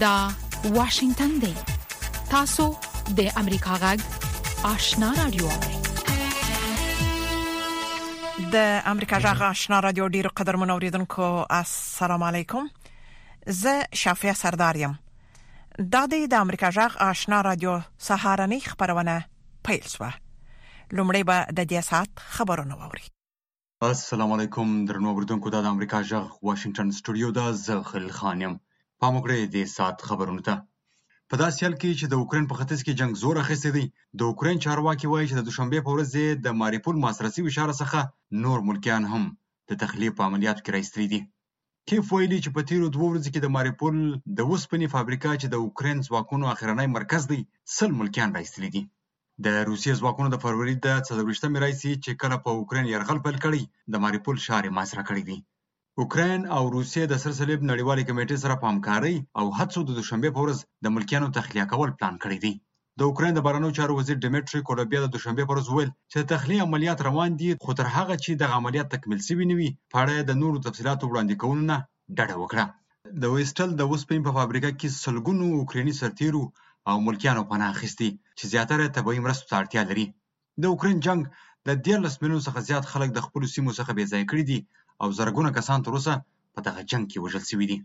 دا واشنگتن دی تاسو د امریکا غږ آشنا رادیو د امریکا غږ آشنا رادیو ډیر قدر منوریدونکو السلام علیکم زه شافیا سردار یم دا د امریکا غږ آشنا رادیو سهارنی خبرونه پیل شوه لومړی به د دې سات خبرونه واوري السلام علیکم درنو اوریدونکو دا د امریکا جغ واشنگټن سټوډیو ده زه خلیل خان یم پام وکړئ دې سات خبرونه ته په داسې حال کې چې د اوکرين په ختیځ کې جنگ زور اخیستی دی د اوکرين چارواکي وایي چې د دوشنبې په ورځ یې د ماریپول محاصره شوي ښار څخه نور ملکیان هم د تخلیې په عملیاتو کې را ایستلي دي کیف ویلي چې په تیرو دوه ورځو کې د ماریپول د وسپنې فابریکه چې د اوکراین ځواکونو اخرنی مرکز دی سل ملکیان را ایستلي دي د روسیې ځواکونو د فروری د څلورویشتمې راهیسې چې کله په اوکراین یرغل پیل کړی د ماریپول ښار یې محاصره کړی دی اوکراین او روسیې د سر صلیب نړیوالې کمیټې سره په همکارۍ او هڅو د دوشنبې په ورځ د ملکیانو تخلیه کول پلان کړی دی د اوکراین د بهرنیو چارو وزیر ډیمټري کولوبیا د دوشنبې پر ورځ وویل چې د تخلیې عملیات روان دي خو تر هغه چې دغه عملیات تکمیل شوي نه وي په اړه یې د نورو تفصیلاتو وړاندې کولو نه ډډه وکړه د ویسټل د اوسپنې په فابریکه کې سلګونو اوکرایني سرتیرو او ملکیانو پناه اخیستې چې زیاتره طبیعي مرستو ته اړتیا لري د اوکراین جنګ د دیارلس میلیون څخه زیات خلک د خپلو سیمو څخه بې ځایه کړي دي او زرګونه کسان تر اوسه په دغه جنګ کې وژل شوي دي.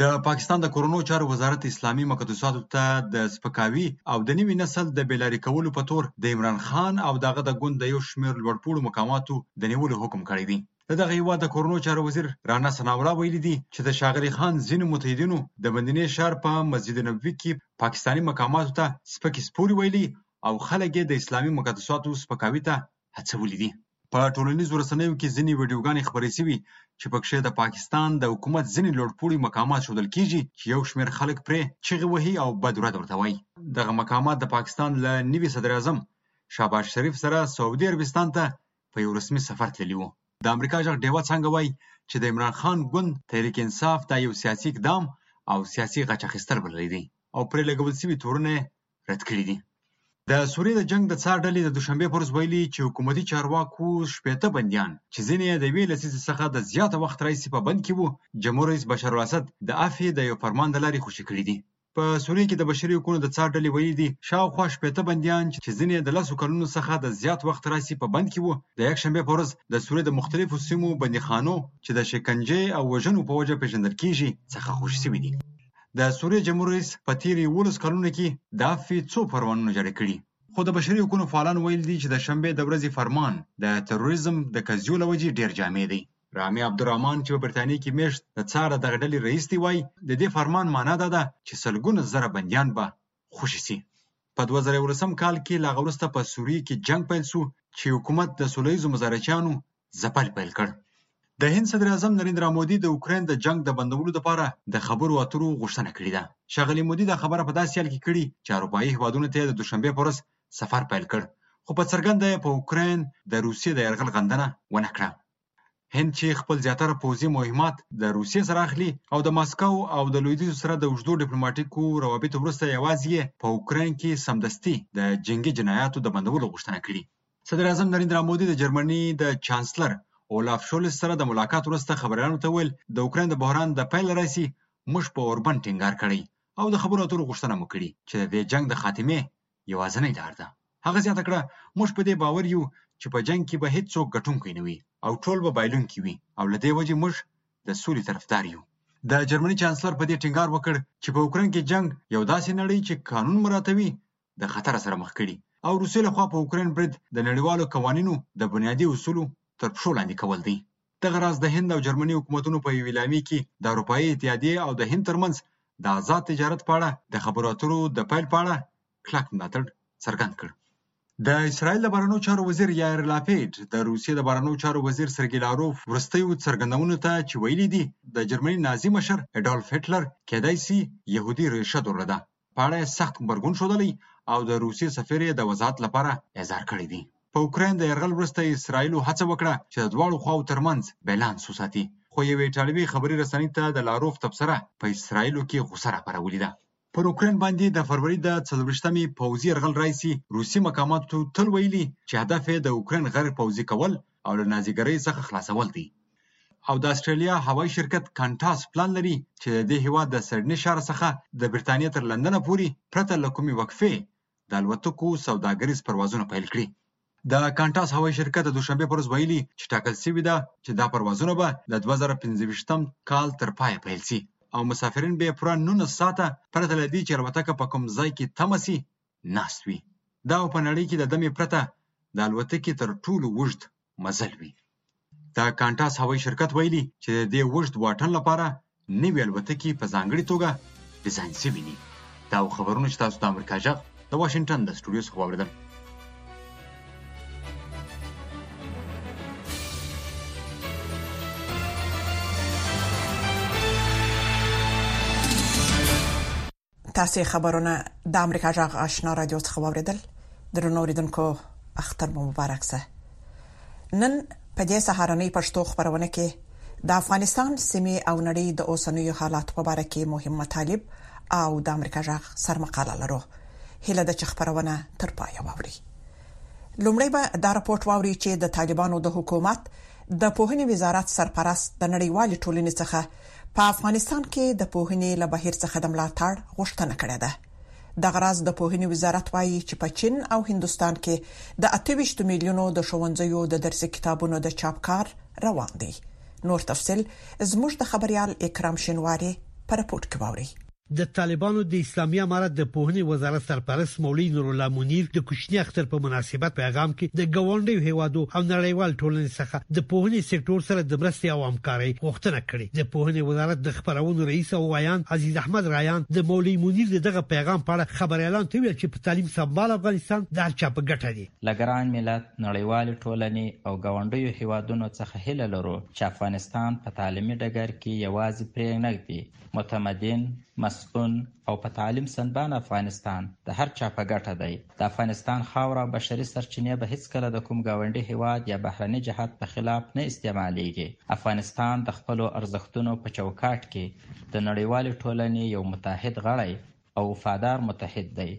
د پاکستان د کورنو چارو وزارت اسلامي مقدساتو ته د سپکاوي او د نوي نسل د بېلاري کولو په تور د عمران خان او د هغه د ګوند د یو شمېر لوړپوړو مقاماتو د نیولو حکم کړی دی. د دغه هېواد د کورنو چارو وزیر رانا ثناالله ویلي دي چې د ښاغلي خان ځینو متحدینو د مدینې ښار په مسجد نبوي کې پاکستاني مقاماتو ته سپکې سپورې ویلي او خلک یې د اسلامي مقدساتو سپکاوي ته هڅولي دي. په ټولنیزو رسنیو کې ځینې ویډیوګانې خپرې شوي چې پکښې د پاکستان د حکومت ځینې لوړپوړي مقامات ښودل کیږي چې یو شمېر خلک پرې چیغې وهي او بد رد ورته وایي. دغه مقامات د پاکستان له نوي صدراعظم شهباز شریف سره سعودي عربستان ته په یو رسمي سفر تللي وو. د امریکا ږغ ډیوه څانګه وایي چې د عمران خان ګوند تحریک انصاف دا یو سیاسي اقدام او سیاسي غچ اخیستل بللی دی او پرې لګول شوي تورونه یې رد کړي دي. د سوریې د جنګ د څار ډلې د دوشنبې پر ورځ ویلي چې حکومتي چارواکو شپېته بندیان چې ځینې یې د یوې لسیزې څخه د زیاته وخت راهیسې په بند کې وو، جمهور رئیس بشارالاسد د عفیې د یو فرمان له لارې خوشې کړي دي. په سوریه کې د بشري حقونو د څار ډلې ویلي دي، شاوخوا شپېته بندیان چې ځینې یې د لسو کلونو څخه د زیات وخت راهیسې په بند کې وو، د یکشنبې په ورځ د سوریې د مختلفو سیمو بندیخانو چې د شکنجې او وژنو په وجه پېژندل کېږي، څخه خوشې شوي دي. د سوریې جمهور رئیس په تیر 11 کلونو کې د عفوې څو فرمانونه جاري کړي، خو د بشري حقونو فعالان ویل دي چې د شنبې د ورځې فرمان د تروریزم د قضیو له وجې ډیر جامع دی. رامي عبدالرحمن چې په بریتانیې کې میشت د څار د دغه ډلې رئیس دی وایي، د دې فرمان معنا دا ده چې سلګونه زره بندیان به خوشې شي. په دوه زره یولسم کال کې له هغه وروسته په سوریې کې جنګ پیل شو چې حکومت د سوله ییزو مزارچیانو ځپل پیل کړ. د هند صدراعظم نریندرا مودي د اوکراین د جنګ د بندولو لپاره د خبرو اترو غوښتنه کړې ده. ښاغلي مودي دا خبره په داسې حال کې کړې چې اروپایي هېوادونو ته یې د دوشنبې په ورځ سفر پیل کړ، خو په څرګنده یې په اوکراین د روسیې د یرغل غندنه ونه کړه. هند چې خپل زیاتره پوځي مهمات د روسیې سره اخلي او د ماسکو او د لویدیځو سره د اوږدو ډیپلوماټیکو روابطو وروسته یوازې یې په اوکراین کې سمدستي د جنګي جنایاتو د بندولو غوښتنه کړې. صدر اعظم نریندرا مودي د جرمني د چانسلر اولاف شولز سره د ملاقات وروسته خبریالانو ته ویل د اوکراین د بحران د پیل راسي موږ په اوربن ټینګار کړی او د خبرو اترو غوښتنه مو کړې چې د دې جنګ د خاتمې یوازنۍ لار ده. هغه زیاته کړه، موږ په دې باور یو چې په جنګ کې به هېڅوک ګټونکی نه وي او ټول به بایلونکي وي او له دې وجې موږ د سولې طرفدار یو. د جرمني چانسلر په دې ټینګار وکړ چې په اوکراین کې جنګ یو داسې نړۍ چې قانون مراعتوي د خطر سره مخ کړي او روسیې لخوا په اوکراین برید د نړیوالو قوانینو د بنیادي اصولو تر پښو لاندې کول دی. دغه راز د هند او جرمني حکومتونو په یوې اعلامیې کې د اروپایي اتحادیې او د هند ترمنځ د ازاد تجارت په اړه د خبرو اترو د پیل په اړه کلک ملاتړ څرګند کړ. د اسرایل د بهرنیو چارو وزیر یایر لاپید د روسیې د بهرنیو چارو وزیر سرګي لاروف وروستیو څرګندونو ته چې ویلي دي د جرمني نازي مشر اډولف هټلر کېدای سي یهودي ریشه درلوده په اړه یې سخت غبرګون ښودلی او د روسیې سفیر یې د وضاحت لپاره اعزار کړی دی. په اوکراین د یرغل وروسته اسراییلو هڅه وکړه چې د دواړو خواوو ترمنځ بیلانس وساتي، خو یوې ایټالوي خبري رسنۍ ته د لاروف تبصره په اسراییلو کې غوسه راپارولي ده. پر اوکراین باندې د فروري د څلوېښتمې پوځي یرغل راهیسې روسي مقاماتو تل ویلي چې هدف یې د اوکراین غرب پوځي کول او له نازیګرۍ څخه خلاصول دی. او د اسټرالیا هوایي شرکت کانټاس پلان لري چې د دې هیواد د سډني ښار څخه د برتانیې تر لندنه پورې پرته له کومې وقفې د الوتکو سوداګریز پروازونه پیل کړي. د کانټاس هوایي شرکت د دوشنبې پر ورځ ویلي چې ټاکل شوې ده چې دا پروازونه به د دوه زره پنځه ویشت کال تر پایه پیل شي او مسافرین به یې پوره نولس ساعته پرته له دې چې الوتکه په کوم ځای کې تمه شي ناست وي. دا په نړۍ کې د دمې پرته د الوتکې تر ټولو اوږد مزل وي د کانټاس هوایي شرکت ویلي چې د دې اوږد واټن لپاره نوې الوتکې په ځانګړې توګه ډیزاین شوې دي دا خبرونه چې تاسو د امریکا ژغ د واشنگټن د سټوډیو څخه واوریدل تاسو خبرونه د امریکا جغ آشنا رادیو څخه واوریدل درنو اوریدونکو اختر مو مبارک شه نن په دې سهارنۍ پښتو خبرونه کې د افغانستان سیمه او نړۍ د اوسنوي حالات په اړه کې مهم مطالب او د امریکا جغ سرمقاله لرو هله د خبرونه تر پایه واوري لومړی به دا راپورټ واوري چې د طالبانو د حکومت د پوهنې وزارت سرپرست د نړیوال ټولنې څخه په افغانستان کې د پوهنې له بهیر څخه د ملاتړ غوښتنه کړې ده. دغه راز د پوهنې وزارت وايي چې په چین او هندوستان کې د اته ویشت میلیونو د ښوونځیو د درسي کتابونو د چاپ کار روان دی. نور تفصیل زموږ د خبریال اکرام شینواري په رپورټ کې واورئ. د طالبانو د اسلامي امارت د پوهنې وزارت سرپرست مولوي نورالله منیر د کوچني اختر په مناسبت پیغام کې د ګاونډیو هیوادو او نړیوال ټولنې څخه د پوهنې سکتور سره د مرستې او همکارۍ غوښتنه کړې د پوهنې وزارت د خبرونو رئیس او ویاند عزیز احمد رایان د مولوي منیر د دغه پیغام په اړه خبریالان ته ویل چې په تعلیم سمبال افغانستان د هر چا په ګټه دی له ګران ملت نړیوالې ټولنې او ګاونډیو هیوادونو څخه هیله لرو چې افغانستان په تعلیمي ډګر کې یوازې پرې نه ږدي متمدن، مسئول او په تعلیم سندبان افغانستان د هر چا په ګټه دی. د افغانستان خاوره او بشري سرچینې به هیڅکله د کوم ګاونډي هیواد یا بهرني جهت په خلاف نه استعمالیږي. افغانستان د خپلو ارزښتونو په چوکاټ کې د نړیوالې ټولنې یو متحد غړی او وفادار متحد دی،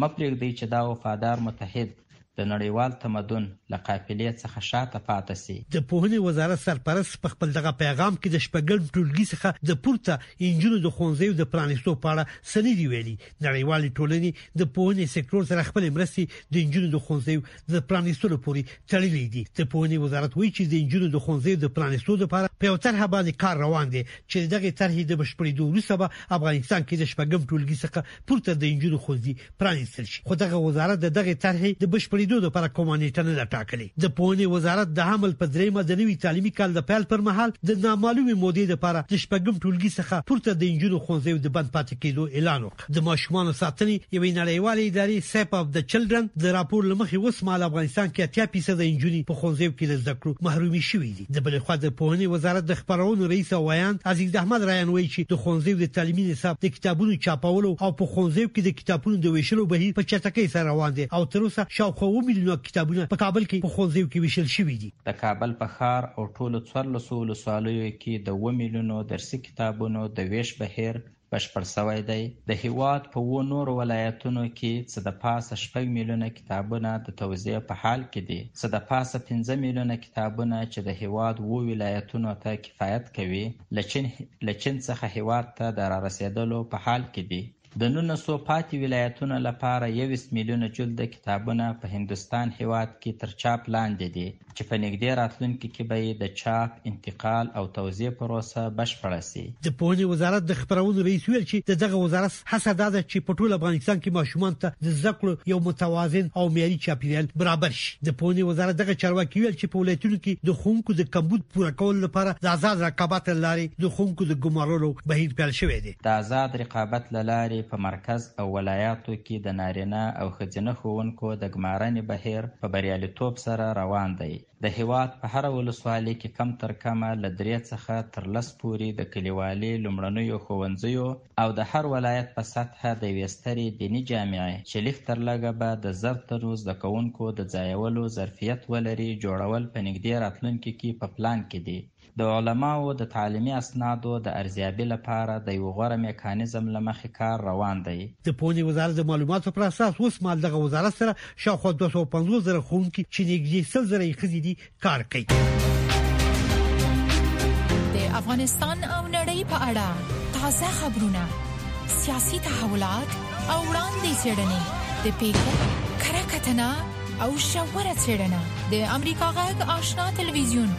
مه پرېږدئ چې دا وفادار متحد د نړیوال تمدن له قافلې څخه شاته پاته شي. د پوهنې وزارت سرپرست په خپل دغه پیغام کې د شپږم ټولګي څخه د پورته انجونو د ښوونځیو د پرانیستو په اړه څه نه دي ویلي، نړیوالې ټولنې د پوهنې سکتور سره خپلې مرستې د انجونو د ښوونځیو د پرانیستلو پوري تړلې دي د پوهنې وزارت وایي چې د انجونو د خونځې د پرانیستو لپاره په یو طرح باندې کار روان دي چې دغه طرحې د بشپړېدو وروسته به افغانستان کې د شپږم ټولګي څخه پورته د انجونو خونځې پرانیستل شي خو دغه وزارت دغه طرحې د بشپړېدو لپاره کومه نیټه نه ټاکلې د پوهنې وزارت د حمل په درېمه د نوي تعلیمي کال د پیل پر مهال د نامعلومې مودې لپاره د شپږم ټولګي څخه پورته د انجونو خونځې د بند پاتې کېدو اعلان وکړ حق د ماشومانو ساتنې یوې نړیوالې ادارې سیپ اف د چلډرن د راپور لمخې اوس مهال افغانستان کې اتیا فیصد انجونې په ښوونځیو کې له زده کړو محرومې شوې دي د بلې خوا د پوهنې وزارت د خبرونو رئیس او ویاند عزیز احمد رایان وایي چې د ښوونځیو د تعلیمي نصاب د کتابونو چاپولو او په ښوونځیو کې د کتابونو د ویشلو بهیر په چټکۍ سره روان دی او تر اوسه شاوخوا و میلیونه کتابونه په کابل کې په ښوونځیو کې ویشل شوي دي د کابل په ښار او ټولو څوارلسو ولسوالیو کې د و میلیونو درسي کتابونو د ویش بهیر بشپړ سوی دی. د هیواد په اوو نورو ولایتونو کي څه د پاسه شپږ میلیونه کتابونه د توزیع په حال کي دي، څه د پاسه پنځه میلیونه کتابونه چي د هیواد اوو ولایتونو ته کفایت کوي له چین له چین څخه هیواد ته د رارسیدلو په حال کي دي. د نونسو پاتي ولایتونو لپاره یوویشت میلیونه جلده کتابونه په هندوستان هیواد کي تر چاپ لاندي دي. چې په نږدې راتلونکي کې به یې د چاپ، انتقال او توزیع پروسه بشپړه شي. د پوهنې وزارت د خپرونو رئیس وویل چې د دغه وزارت هڅه دا ده چې په ټول افغانستان کې ماشومانو ته د زده کړو یو متوازن او معیاري چاپیریال برابر شي. د پوهنې وزارت دغه چارواکي وویل چې په ولایتونو کې د ښوونکو د کمبود پوره کولو لپاره د ازاد رقابت له لارې د ښوونکو د ګمارلو بهیر پیل شوی دی. د ازاد رقابت له لارې په مرکز او ولایاتو کې د نارینه او ښځینه ښوونکو د ګمارنې بهیر په بریالیتوب سره روان دی. د هېواد په هره ولسوالي کې کم تر کمه له درې څخه تر لس پورې د کلیوالي لومړنیو ښوونځیو او د هر ولایت په سطحه د یوې سترې دیني جامعې چې لږ تر لږه به د زر تنو زده کوونکو د ځایولو ظرفیت ولري جوړول په نږدې راتلونکي کې په پلان کې دي. د علماوو د تعلیمي اسنادو د ارزیابي لپاره د یو غوره میکانیزم له مخې کار روان دی. د پوهنې وزارت د معلوماتو پر اساس اوس مهال دغه وزارت سره شاوخوا دوه سوه پنځوس زره ښوونکي چې نږدې سل زره یې ښځې دي کار کوي. د افغانستان او نړۍ په اړه تازه خبرونه، سیاسي تحولات او وړاندې څېړنې د پیښو کره کتنه او ژوره څېړنه د امریکا غږ آشنا تلویزیون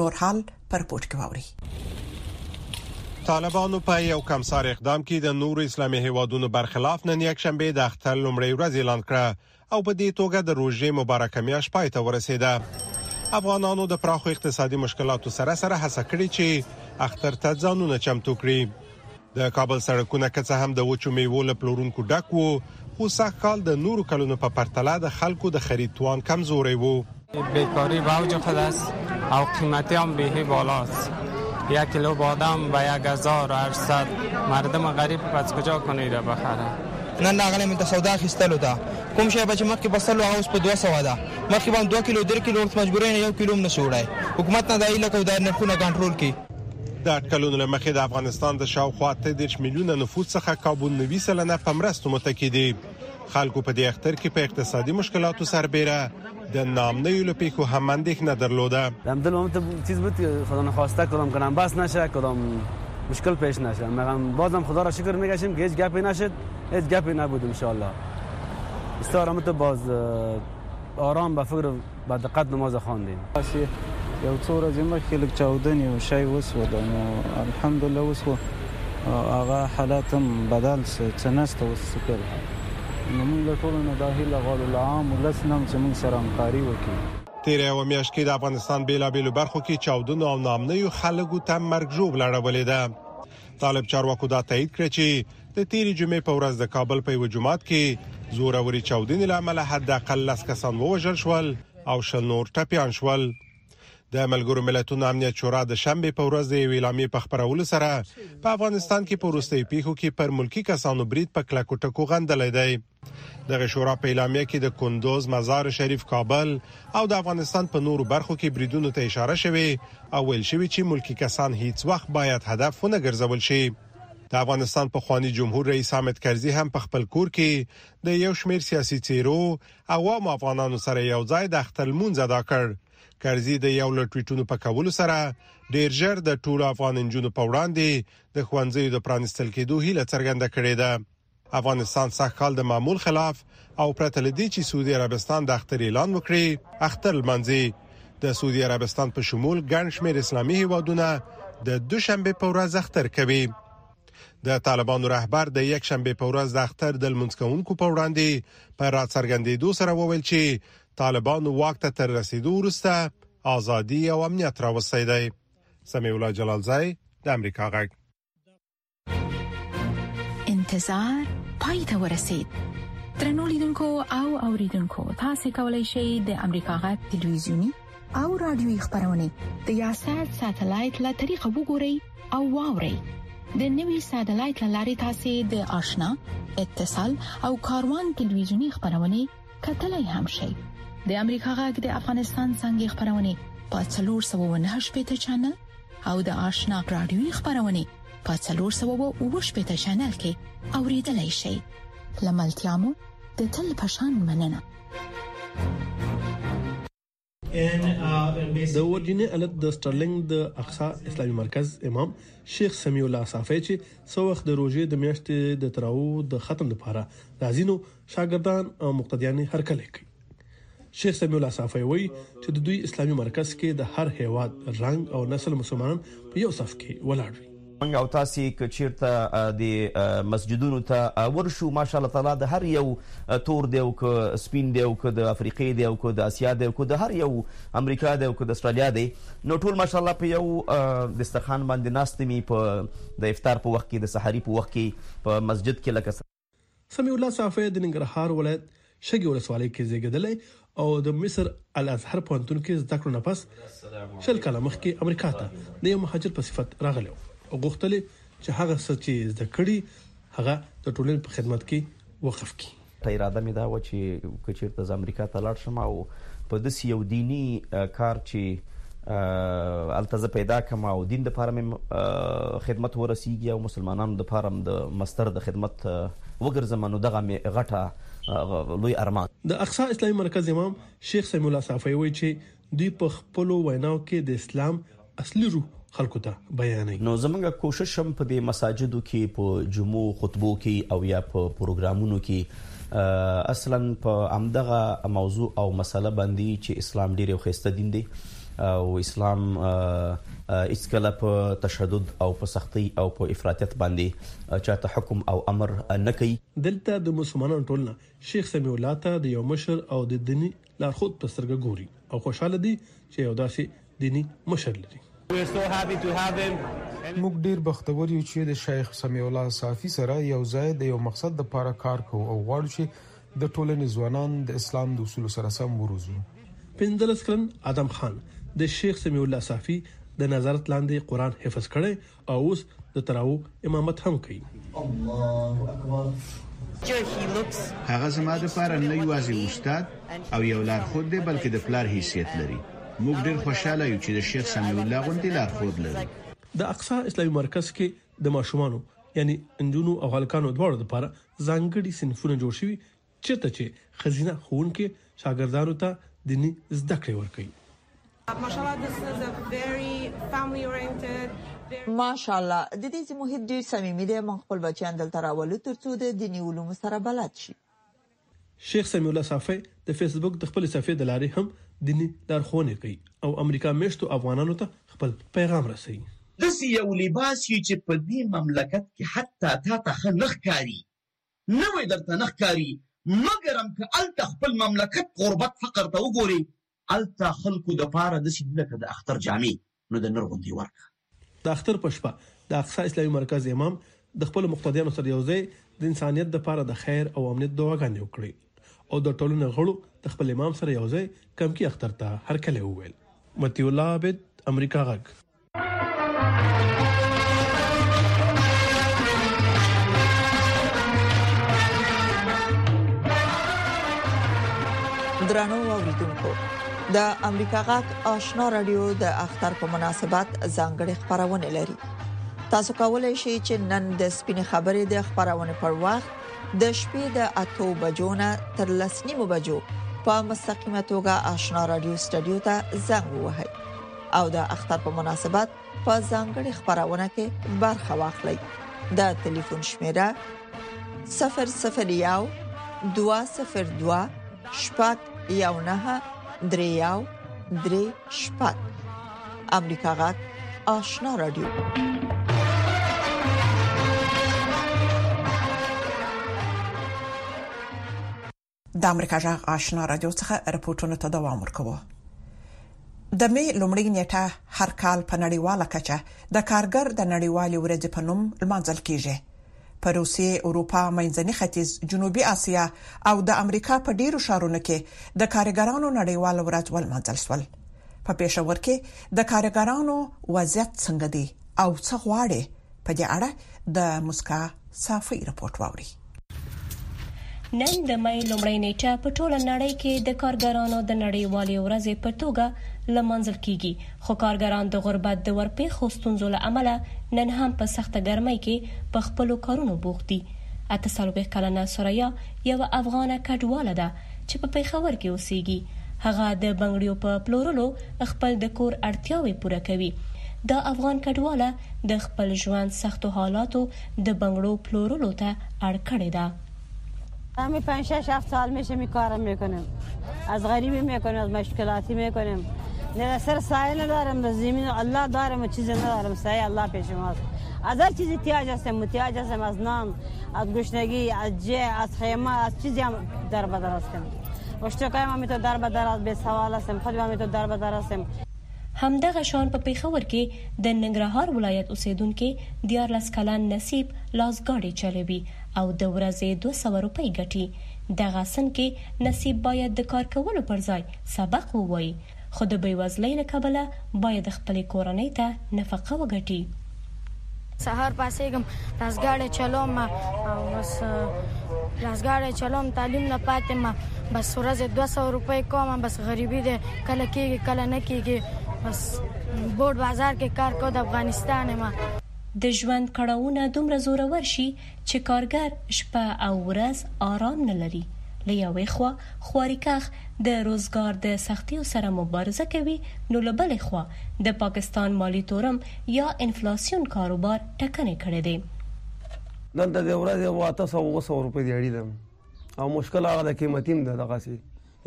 نور حال پر پورت کې ووري طالبانو په یو کمسار اقدام کې د نور اسلامي هیوادونو برخلاف نن یک شنبه د اختر لومړی ورځ اعلان کړه او په دې توګه د روژې مبارکه میاشت پای ته ورسیده افغانانو د پراخو اقتصادي مشکلاتو سره سره هڅه کړې چې اختر ته ځانونه چمتو کړي د کابل سړکونه که څه هم د وچو میوو له پلورونکو ډک وو خو سږ کال د نورو کلونو په پرتله د خلکو د خرید توان کمزوری وو بیکاری به اوج خود است او قیمتی هم به بالا است یک کیلو بادام به 1800 مردم غریب پس کجا کنید بخره نن راغلی مې ته سودا اخیستلو ته کوم شی به چې مخکې په سلو هغه اوس په دوه سوه ده مخکې به هم دوه کیلو درې کیلو ورته مجبورۍ نه یو کیلو هم نه شو وړی حکومت نه دا هیله کوو دا نرخونه کنټرول کړي د اټکلونو له مخې د افغانستان د شاوخوا 13 میلیونه نفوس څخه کابو 90 سلنه په مرستو متکی دي خلکو په دې اختر کې په اقتصادي مشکلاتو سربېره د نامنیو له پیښو هم اندېښنه درلوده همدل هم ته چیز بود که خدا نخواسته کدام کنم بس نشه کدام مشکل پیش نشه مگم بازم خدا را شکر میگشیم که هیچ گپی نشد هیچ گپی نبود ان شاء الله استارم تو باز آرام به فکر با دقت نماز خواندیم. داسې یو څو ورځې مخکې لږ چاودنې او شی وسوله نو الحمدالله اوس خو هغه حالات هم بدل سه څه نسته اوس څه کوي نو موږ له ټولو نه دا هیله غواړو له عام ولس نه هم چې موږ سره همکاري وکړي. تېره یوه میاشت کې د افغانستان بېلابېلو برخو کې چاودنو او ناامنیو خلکو ته مرګ ژوبله اړولې ده. طالب چارواکو دا تایید کړه چې د تېرې جمعې په ورځ د کابل په یوه جومات کې زورورې چاودنې له امله حداقل لس کسان ووژل شول او شل نور ټپیان شول د ملګرو ملتونو امنیت شورا د شنبې په ورځ د یوې اعلامیې په خبرولو سره په افغانستان کې په وروستیو پیښو کې پر ملکی کسانو برید په کلکو ټکو غندلی دی دغه شورا په اعلامیه کې د کندوز، مزار شریف، کابل او د افغانستان په نورو برخو کې بریدونو ته اشاره شوې او ویل شوې چې ملکی کسان هیڅ وخت باید هدف ونه ګرځول شي. د افغانستان په خوانی جمهور رئیس حامد کرزی هم په خپل کور کې د یو شمیر سیاسي چیرو او عام افغانانو سره یو ځای د اختر مونږ ادا کړ. کرزی د یو لټویټونو په کولو سره ډیر ژر د ټولو افغان انجونو په وړاندې د خوانځي د پرانستل کېدو هیله څرګنده کړې ده. افغانستان سږ کال د معمول خلاف او پرته له دې چې سعودي عربستان د اختر اعلان وکړي اختر لمانځي د سعودي عربستان په شمول ګڼ شمېر اسلامي هیوادونه د دوشنبه په ورځ اختر کوي د طالبانو رهبر د یک شنبه په ورځ د اختر د لمونځکونکو په وړاندې په راڅرګندېدو سره وویل چې طالبانو واک ته تر رسیدو وروسته ازادي او امنیت راوستی دی سمیع الله جلالزی د امریکا غږ انتظار پای ته ورسید ترنو لیدونکو او اوریدونکو تاسو کولی شئ د امریکا غا ټلویزیونی او رادیوي خبرونه د یاشات ساتلایت له طریقو وګورئ او واورئ د نوي ساتلایت لارې تاسو د آشنا اتصال او کاروان ټلویزیونی خبرونه کتلای هم شئ د امریکا غږ د افغانستان څنګه خبرونه په 398 چینل او د آشنا رادیوي خبرونه په 390 چینل کې اوریدلای شئ لملتيامو د تل پشان مننه د ورجینیا ایالت د سټرلینګ د اقصا اسلامي مرکز امام شیخ سمیع الله صافی چې څو وخت د روژې د میاشتې د تراو د ختم لپاره راځي نو شاګردان او مقتدیان هرکلی کوي شیخ سمیع الله صافی وایي چې د دوی اسلامي مرکز کې د هر هېواد، رنګ او نسل مسلمانان په یو صف کې ولاړ وي. موږ او تاسې که چېرته دې مسجدونو ته ورشو، ماشاءالله تعالی د هر یو تور دی او که سپین دی او که د افریقې دی او که د اسیا دی او که د هر یو امریکا دی او که د اسټرالیا دی نو ټول ماشاءالله په یو دسترخوان باندې ناست وي، په د افطار په وخت کې، د سحري په وخت کې په مسجد کې لکه سمیع الله صافی د ننګرهار ولایت شګې ولسوالۍ کې زیږیدلی او د مصر الازهر پوهنتون کې زده کړو نه پس شل کاله مخکې امریکا ته د یو مهاجر په صفت راغلی او غوښتل چې هغه څه چې زده کړي هغه د ټولنې په خدمت کې وقف کړي ته اراده مې دا و چې کچیرته زه امریکا ته لاړ شم او په داسې یو دیني کار چې الته زه پیدا کم او دین د پاره مې خدمت ورسیږي او مسلمانانو د پاره د مستر د خدمت وګرځم نو دغه مې غټه لوی ارمان د اقصا اسلامي مرکز امام شیخ سمیع الله صافی وایي چې دوی په خپلو ویناو کې د اسلام اصلي روح خلکو ته بیانوي. نو زمونږ کوشش هم په دې مساجدو کې په جمعو خطبو کې او یا په پروګرامونو کې اصلا په همدغه موضوع او مسئله باندې چې اسلام ډیر یو ښایسته دین دی او اسلام هیڅ کله په تشدد او په سختۍ او په افراطیت باندې چاته حکم او امر نه کوي. دلته د مسلمانانو ټولنه شیخ سمیع الله ته د یو مشر او د دیني لارښود په سترګه ګوري او خوشحاله دی چې یو داسې دیني مشر لري. موږ ډېر بختور یو چې د شیخ سمیع الله صافي سره یو ځای د یو مقصد لپاره کار کوو او غواړو چې د ټولنې ځوانان د اسلام د اصولو سره سم وروزو. پنځلس کلن ادم خان د شیخ سمیع الله صافي د نظارت لاندې قرآن حفظ کړی او اوس د تراو امامت هم کوي الله اکبر هغه زما د پاره نه یوازې استاد او یو لارښود دی بلکې د پلار حیثیت لري موږ ډیر خوشاله یو چې د شیخ سمیع الله غوندي لارښود لرو د اقصا اسلامي مرکز کې د ماشومانو یعنی انجونو او هلکانو دواړو لپاره ځانګړي صنفونه جوړ شوي چېرته چې ښځينه ښوونکې شاګردانو ته ديني زده کړې ورکوي. ماشاءالله ددې ځای محیط ډیر صمیمي دی موږ خپل بچیان دلته راولو تر څو د دیني علومو سره بلد شي. شیخ سمیع الله صافی د فیسبوک د خپلې صفحې د لارې هم دیني لارښوونې کوي او امریکا مېشتو افغانانو ته خپل پیغام رسوي. داسې یو لباس یې چې په دې مملکت کې حتی تاته ښه نه ښکاري نوی درته نه ښکاري مګرم که هلته خپل مملکت قربت فقر ته وګورې هلته خلکو د پاره دسې دي لکه د اختر جامې نو د نر غوندې ورکه. د اختر په شپه د اقصی اسلامي مرکز امام د خپلو مقتدیانو سره یو ځای د انسانیت د پاره د خیر او امنیت دعاګانې وکړې او د ټولنې غړو د خپل امام سره یو ځای کمکي اختر ته هرکلی وویل. مطیع الله عابد، امریکا غږ. درنو اوریدونکو د امریکا غاک آشنا رادیو د اختر په مناسبت ځانګړي خبرونه لري تاسو کولای شئ چې نن د سپین خبرې د خبرونه پر وخت د شپې د 8 بجو نه تر 10 نیمو بجو په مستقیمه توګه آشنا رادیو سټډیو ته زنګ ووهئ او د اختر په مناسبت په ځانګړي خبرونه کې برخه واخلئ د ټلیفون شمیره 001 202 شپږ یو نه درې یو درې شپږ امریکا غږ آشنا رادیو د امریکا جغ آشنا رادیو څخه رپورټونو ته دوام ورکوو د می لومړی نیټه هر کال په نړیواله کچه د کارګر د نړیوالې ورځې په نوم لمانځل کیږي په روسیې اروپا منځني ختیځ جنوبي اسیا او د امریکا په ډیرو شارونو کې د کارګرانو نړیواله ورځ ولمانځل شول په پېښور کې د کارګرانو وضعیت څنګه دی او څه غواړي په دې اړه د مسکا صافي رپورت واوري نن د مې لومړۍ نیټه په ټوله نړۍ کې د کارګرانو د نړیوالې ورځې په توګه لمانځل کیږي خو کارګران د غربت د ورپېښو ستونزو له امله نن هم په سخته ګرمۍ کې په خپل کارونو بوخت دي اته څلوېښت کلنه سوریا یوه افغانه کډواله ده چې په پیښور کې اوسېږي هغه د بنګړیو په پلورلو خپل د کور اړتیاوې پوره کوي دا افغان کډواله د خپل ژوند سختو حالاتو د بنګړو پلورلو ته اړ کړې ده. همین پنج شش هفت سال میشه می کارم میکنم از غریبی میکنم از مشکلاتی میکنم نه سر سایه ندارم نه زمین الله دارم و چیز ندارم سایه الله پیش ماست از هر چیزی تیاج هستم متیاج هستم از نان از گشنگی از جه از خیمه از چیزی هم در بدر هستم اشتکای ما می تو در بدر از به سوال هستم خود ما می تو در بدر هستم همدغه شان په پېښور کې د ننګرهار ولایت اوسېدونکی دیارلس کلن نصیب لاس ګاډی چلوي او د ورځې دوه سوه روپۍ ګټي. دغه سن کې نصیب باید د کار کولو پر ځای سبق ووايي، خو د بېوزلۍ له کبله باید خپلې کورنۍ ته نفقه وګټي. سهار پاسېږم، لاسګاډی چلوم او بس لاسګاډی چلوم، تعلیم نه پاتې یم، بس ورځې دوه سوه روپۍ کوم، بس غریبي ده، کله کېږي کله نه کېږي، بس بوډ بازار کې کار کوم، د افغانستان یم. د ژوند کړاوونه دومره زورور شي، چې کارګر شپه او ورځ آرام نه لري، له یوې خوا خواري کښ د روزګار د سختیو سره مبارزه کوي نو له بلې خوا د پاکستان مالي تورم یا انفلاسیون کاروبار ټکنی کړی دی. دلته د ورځې اووه اته سوه اووه سوه روپۍ دیاړي ده او مشکل هغه ده قیمتي هم ده دغسې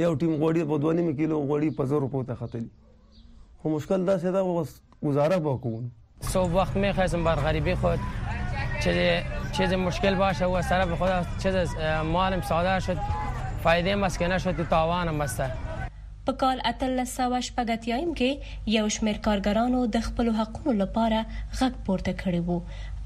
یو ټیم غوړي په دوه نیم کیلو غوړي په زر روپیو ته ختلي. خو مشکل دا سه دا گزاره به کوون صبح وقت می خواستم بر غریبی خود چه چیز مشکل باشه و از طرف خود چیز مالم ساده شد فایده مسکنه شد تو تاوان مسته په کال 1380 کې یو شمېر کارګرانو د خپل حقوقو لپاره غږ پورته کړی وو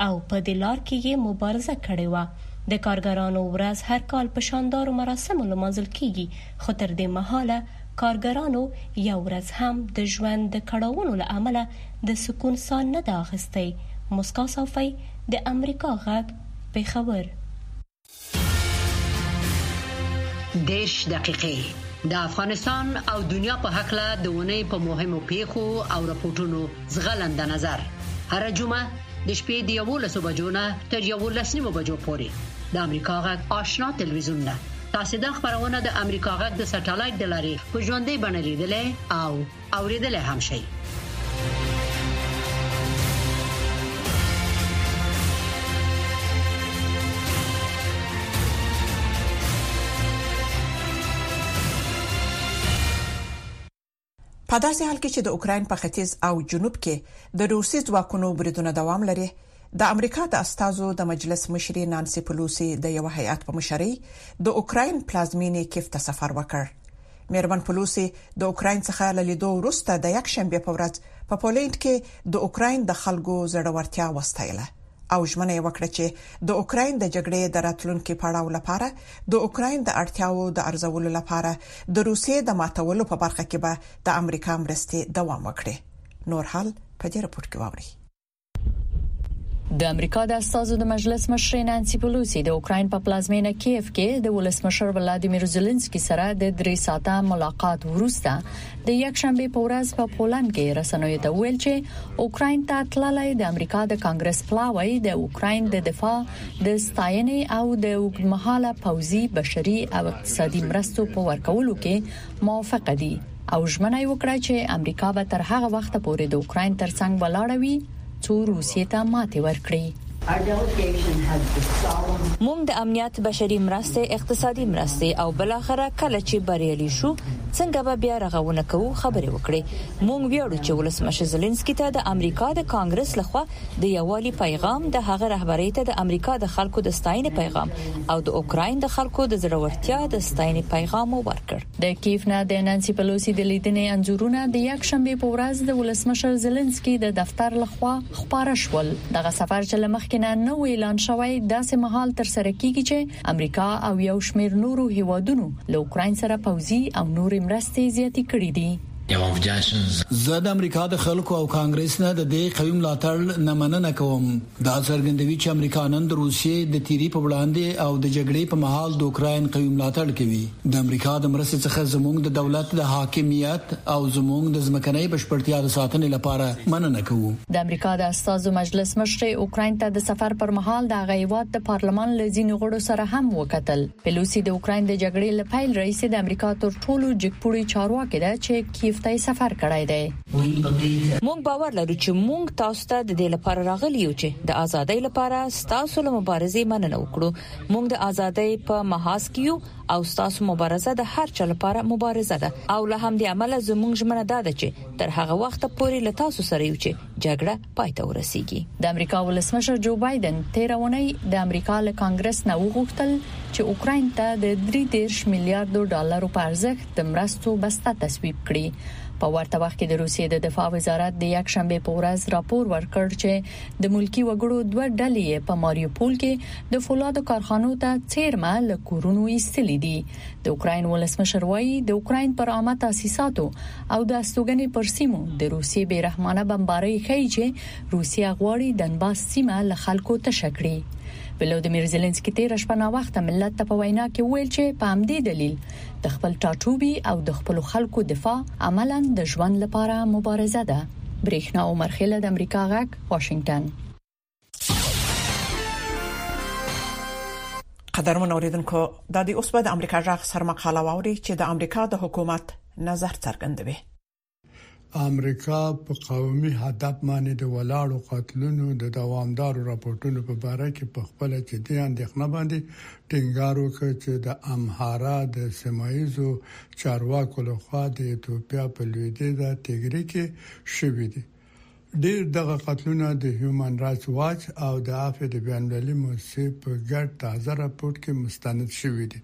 او په دې لار کې یې مبارزه کړې و د کارګرانو ورځ هر کال په شاندارو مراسمو لمانځل کیږي خو تر دې مهاله کارګرانو یو ورځ هم د ژوند د کړاوونو له امله د سکون ساه نه ده اخیستې، موسکا صافۍ، د امریکا غږ، پېښور. دېرش دقیقې د افغانستان او دنیا په هکله د اونۍ په مهمو پېښو او رپوټونو ځغلنده نظر هره جمعه د شپې د یوولسو بجو نه تر یوولس نیمو بجو پورې د امریکا غږ آشنا تلویزیون نه. تاسې دا خپرونه د امریکا غږ د سټلایټ د لارې په ژوندۍ بڼه لیدلی او اوریدلی هم شئ. په داسې حال کې چې د اوکراین په ختیځ او جنوب کې د روسي ځواکونو بریدونه دوام لري، د امریکا د استازو د مجلس مشرې نانسي پلوسي د یوه هیئت په مشرۍ د اوکراین پلازمینې کیف ته سفر وکړ. میرمن پلوسي د اوکراین څخه له لیدو وروسته د یک شنبه په ورځ په پولند کې د اوکراین د خلکو زړورتیا وستایله او ژمنه یې وکړه چې د اوکراین د جګړې د راتلونکي پړاو لپاره د اوکراین د اړتیاوو د ارزولو لپاره د روسیې د ماتولو په برخه کې به د امریکا مرستې دوام وکړي نور حال په دې رپورت کې ووري د امریکا د استازو د مجلس مشر نانسي پلوسی د اوکرين په پلازمینه کیف کې د ولسمشر ولادیمیر زيلنسکي سره د درې ساعته ملاقات وروسته د یک شنبه په ورځ په پولند کې رسنوي ته ویل چې اوکرين ته تللی د امریکا د کانګرس پلاوی د اوکرين د دفاع د ستاینې او د اوږدمهاله پوځي، بشري او اقتصادي مرستو په ورکولو کې موافقه دي او ژمنه یې وکړه چې امریکا به تر هغه وخته پورې د اوکراین ترڅنګ ولاړه وي څو روسیې ته ماتې ورکړي. موږ د امنیت، بشري مرستې، اقتصادي مرستې او بالاخره کله چې بریالي شو څنګه به بیا رغونه کوو خبرې وکړې. موږ ویاړو چې ولسمشر زلنسکي ته د امریکا د کانګرس لخوا د یووالي پیغام د هغه رهبرۍ ته د امریکا د خلکو د ستاینې پیغام او د اوکراین د خلکو د زړورتیا د ستاینې پیغام ورکړ. د کیف نه د نانسي پلوسي د لیدنې انځورونه د یکشنبې په ورځ د ولسمشر زلنسکي د دفتر له خوا خپاره شول. دغه سفر چې له مخکې نه نه و اعلان شوی داسې مهال ترسره کیږي چې امریکا او یو شمېر نورو هیوادونو له اوکراین سره پوځي او نورې مرستې زیاتې کړې دي. زه د امریکا د خلکو او کانګرس نه د دې قوي ملاتړ نه مننه کوم. دا څرګندوي چې امریکا نن د روسیې د تیري په وړاندې او د جګړې په مهال د اوکراین قوي ملاتړ کوي. د امریکا د مرستې څخه زموږ د دولت د حاکمیت او زموږ د ځمکنۍ بشپړتیا د ساتنې لپاره مننه کوو. د امریکا د استازو مجلس مشرې اوکراین ته د سفر پر مهال د هغه هیواد د پارلمان له ځینو غړو سره هم وکتل. پلوسي د اوکراین د جګړې له پیل راهیسې د امریکا تر ټولو جګپوړي چارواکې ده چې کیف ته سفر کړی دی. موږ باور لرو چې موږ تاسو ته د دې لپاره راغلي یو چې د ازادۍ لپاره ستاسو له مبارزې مننه وکړو. موږ د ازادۍ په محاذ کې یو او ستاسو مبارزه د هر چا لپاره مبارزه ده او له همدې امله زموږ ژمنه دا ده چې تر هغه وخته پورې له تاسو سره یو چې جګړه پای ته ورسیږي د امریکا ولسمشر جو بایدن تیر اونۍ د امریکا له کانګرس نه وغوښتل چې اوکرين ته د 3.3 میلیارډ ډالرو په ارزښت د مرستو بسته تصویب کړي په ورته وخت کې د روسیې د دفاع وزارت د یک شنبه په ورځ راپور ورکړ چې د ملکی وګړو دوه ډلې په ماریوپول کې د فولادو کارخانو ته چیرمه له کورونو ایستلې دي د اوکراین ولسمشر وایي د اوکراین پر عامه تاسیساتو او د استوګنې پر سیمو د روسیې بیرحمانه بمبارۍ ښیي چې روسیه غواړي دنباس سیمه له خلکو تشه کړي ولودمیر زيلنسکي تیر شپه نا وخت ملت ته په وینا کې ویل چې په همدې دلیل د خپل ټاټوبي او د خپل خلکو دفاع عملاً د ژوند لپاره مبارزه ده برېښنا عمر خیل د امریکا غږ واشنگټن قدرمن اوریدونکو د دې اوس په د امریکا جغ سر مقاله ووري چې د امریکا د حکومت نظر څرګندوي امریکا په قومي هدف باندې د ولاړو قتلونو د دوامدارو راپورټونو په اړه کې په خپل چې د اندېښنه باندې ټینګار وکړ چې د امهارا د سیمایزو چارواکو لخوا د ایتوپیا په لویدیځه تګری کې شوې دي ډېر دغه قتلونه د هیومن رایټس واچ او د عفوې د بینالمللي موسسې په ګډ تازه راپورټ کې مستند شوي دي.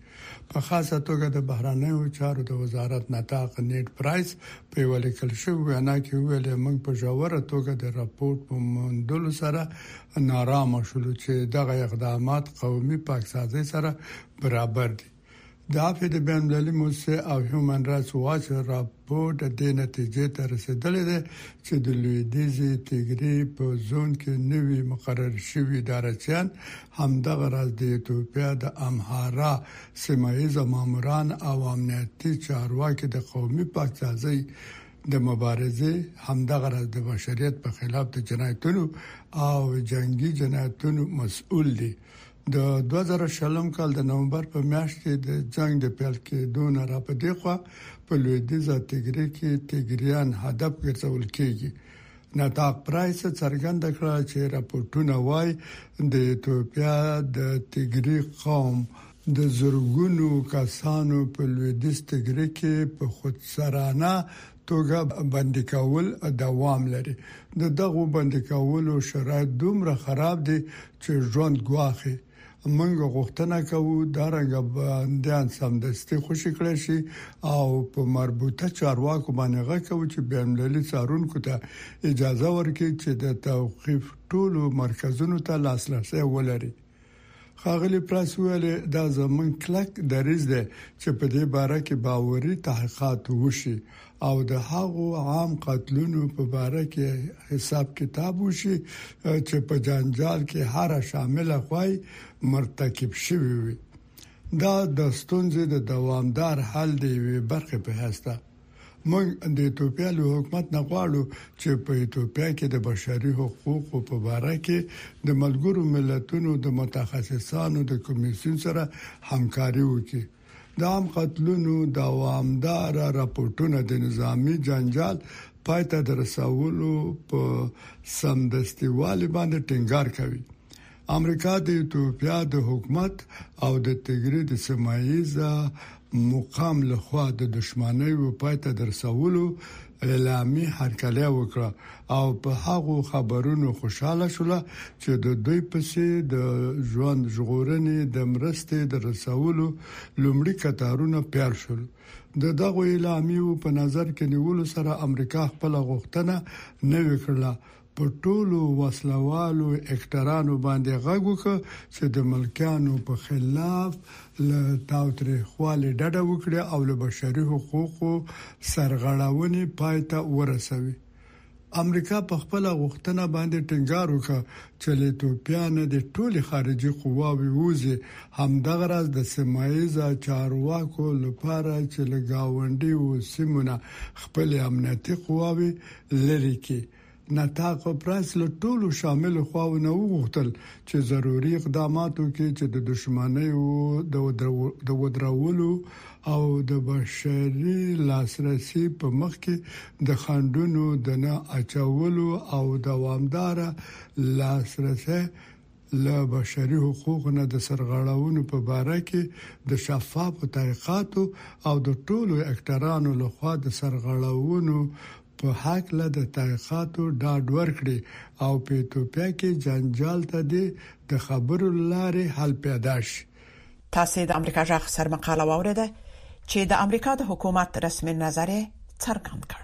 په خاصه توګه د بهرنیو چارو د وزارت نطاق نیډ پرایس په یوه لیکل شوې وینا کې وویل، موږ په ژوره توګه د راپورټ په موندلو سره نارامه شولو چې دغه اقدامات قومي پاکسازۍ سره برابر دي. د عفه د بین المللي موسسه او هیومن رائټس واچ راپور د دې نتیجې ته رسیدلې ده چې د لویدیزي تیګری په زون کې نوي مقرر شوي دارچیان همدغه راز د ایتوپیا د امهارا سیمایز ماموران او امنیتي چارواکي د قومي پاکسازي د مبارزې همدغه راز د بشریت په خلاف د جنایتونو او جنگي جنایتونو مسؤل دي د دوه زره شلم کال د نومبر په میاشت کې د جنګ د پیل کېدو نه را په دېخوا په لویدیځه تیګرې کې تیګریان هدف ګرځول کېږي. نطاق پرایس څرګنده کړه چې راپورټونه وايي د ایتوپیا د تیګري قوم د زرګونو کسانو په لویدیځ تیګرې کې په خودسرانه توګه بندي کول دوام لري د دغو بندي کولو شرایط دومره خراب دي چې ژوند ګواښي منګه غوښتنه کوو دا رنګ بنديان سمدستي خوشی کړی شي او په مربوطه چارواکو باندې غږ کوو چې بین المللي څارونکو ته اجازه ورکړي چې د توقيف ټولو مرکزونو ته لاسرسي ولري ښاغلي پرایس وویل، دا زموږ کلک دریځ دی چې په دې باره کې باوري تحقیقات وشي او د هغو عام قاتلینو په باره کې حساب کتاب وشي چې په جنجال کې هره شامله خوا یې مرتکب شوې وي. دا د ستونزې د دوامدار حل د یوې برخې په حیث ده. موږ د ایتوپیا له حکومت نه غواړو چې په ایتوپیا کې د بشري حقوقو په اړه د ملګرو ملتونو د متخصصانو د کمیسیون سره همکاري وکړي. د عام قتلونو دوامداره راپورونه د نظامي جنجال پای ته د رسولو په سمدستي والي باندې ټینګار کوي. امریکا د ایتوپیا د حکومت او د تګری د سمایزه مقام له خوا د دښمنۍ و پای ته درسولو اعلامي هرکلی وکړ او په هغو خبرونو خوشاله شول چې د دوی پسې د ژوند ژغورنې د مرستې د رسولو لومړي کتارونه پیل شول د دغه اعلامیو په نظر کې نیولو سره امریکا خپل غوښتنه نه وکړه په ټولو وسله والو اکټرانو باندې غږ وکړ چې د ملکیانو په خلاف له تاوتریخوالي ډډه وکړي او له بشري حقوقو سرغړونې پای ته ورسوي. امریکا په خپله غوښتنه باندې ټینګار وکړ چې له ایتوپیا نه دې ټولې خارجي قواوې ووځي، همدغه راز د سیمه ایزه چارواکو لپاره چې له ګاونډیو سیمو نه خپلې امنیتي قواوې لرې کړي. نطاق په پرس له ټولو شاملو خواوو نه وغوښتل چې ضروري اقدامات وکړي چې د دښمنیو د ودرولو او د بشري لاسرسي په مخ کې د خنډونو د نه اچولو او دوامداره لاسرسي له بشري حقوقو نه د سرغړونو په باره کې د شفافو تحقیقاتو او د ټولو اکټرانو له خوا د سرغړونو په هکله د تحقیقاتو ډاډ ورکړي او په ایتوپیا کې جنجال ته دې د خبرو له لارې حل پیدا شي. تاسې د امریکا غږ سرمقاله واورېده چې د امریکا د حکومت رسمي نظر یې څرګند کړ.